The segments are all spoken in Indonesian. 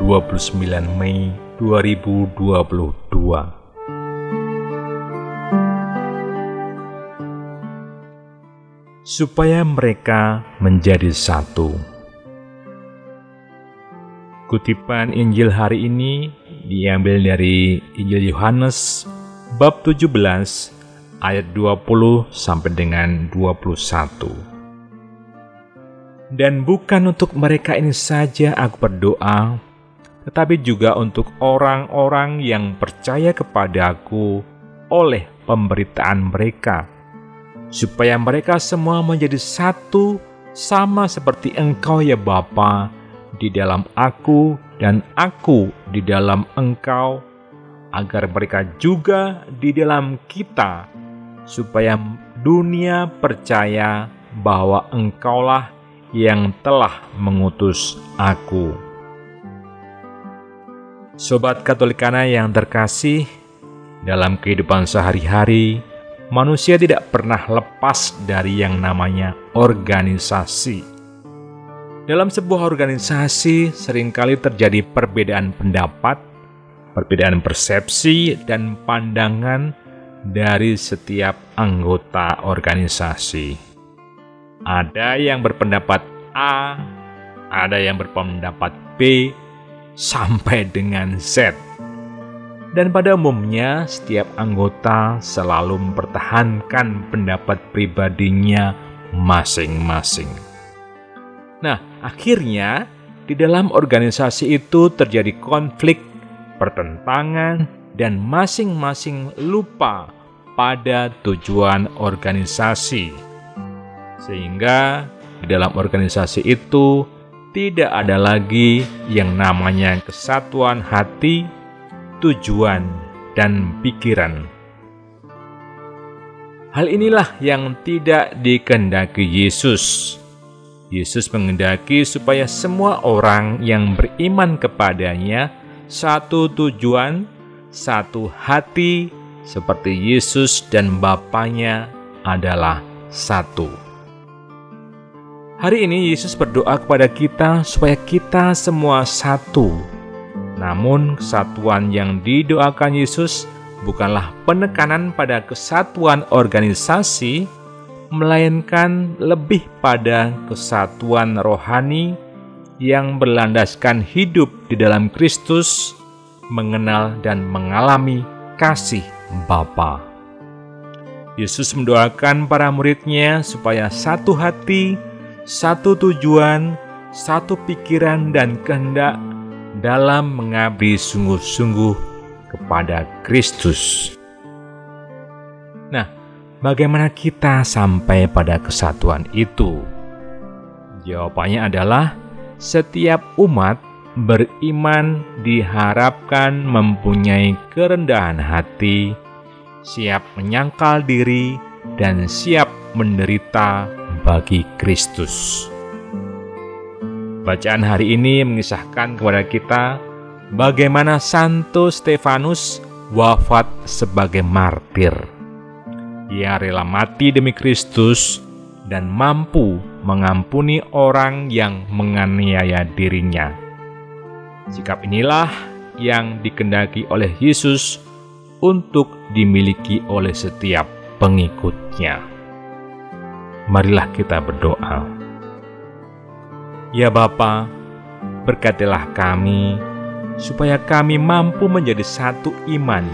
29 Mei 2022 Supaya mereka menjadi satu. Kutipan Injil hari ini diambil dari Injil Yohanes bab 17 ayat 20 sampai dengan 21 dan bukan untuk mereka ini saja aku berdoa, tetapi juga untuk orang-orang yang percaya kepadaku oleh pemberitaan mereka, supaya mereka semua menjadi satu sama seperti engkau ya Bapa di dalam aku dan aku di dalam engkau, agar mereka juga di dalam kita, supaya dunia percaya bahwa engkaulah yang telah mengutus aku. Sobat Katolikana yang terkasih, dalam kehidupan sehari-hari, manusia tidak pernah lepas dari yang namanya organisasi. Dalam sebuah organisasi, sering kali terjadi perbedaan pendapat, perbedaan persepsi, dan pandangan dari setiap anggota organisasi. Ada yang berpendapat A, ada yang berpendapat B, sampai dengan Z. Dan pada umumnya, setiap anggota selalu mempertahankan pendapat pribadinya masing-masing. Nah, akhirnya di dalam organisasi itu terjadi konflik, pertentangan, dan masing-masing lupa pada tujuan organisasi sehingga di dalam organisasi itu tidak ada lagi yang namanya kesatuan hati, tujuan, dan pikiran. Hal inilah yang tidak dikehendaki Yesus. Yesus mengendaki supaya semua orang yang beriman kepadanya satu tujuan, satu hati, seperti Yesus dan Bapaknya adalah satu. Hari ini Yesus berdoa kepada kita supaya kita semua satu. Namun kesatuan yang didoakan Yesus bukanlah penekanan pada kesatuan organisasi, melainkan lebih pada kesatuan rohani yang berlandaskan hidup di dalam Kristus, mengenal dan mengalami kasih Bapa. Yesus mendoakan para muridnya supaya satu hati, satu tujuan, satu pikiran dan kehendak dalam mengabdi sungguh-sungguh kepada Kristus. Nah, bagaimana kita sampai pada kesatuan itu? Jawabannya adalah setiap umat beriman diharapkan mempunyai kerendahan hati, siap menyangkal diri, dan siap menderita bagi Kristus. Bacaan hari ini mengisahkan kepada kita bagaimana Santo Stefanus wafat sebagai martir. Ia rela mati demi Kristus dan mampu mengampuni orang yang menganiaya dirinya. Sikap inilah yang dikendaki oleh Yesus untuk dimiliki oleh setiap pengikutnya marilah kita berdoa. Ya Bapa, berkatilah kami supaya kami mampu menjadi satu iman,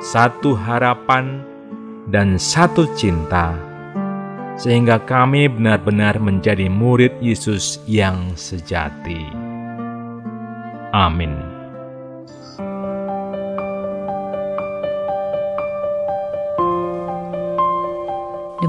satu harapan, dan satu cinta, sehingga kami benar-benar menjadi murid Yesus yang sejati. Amin.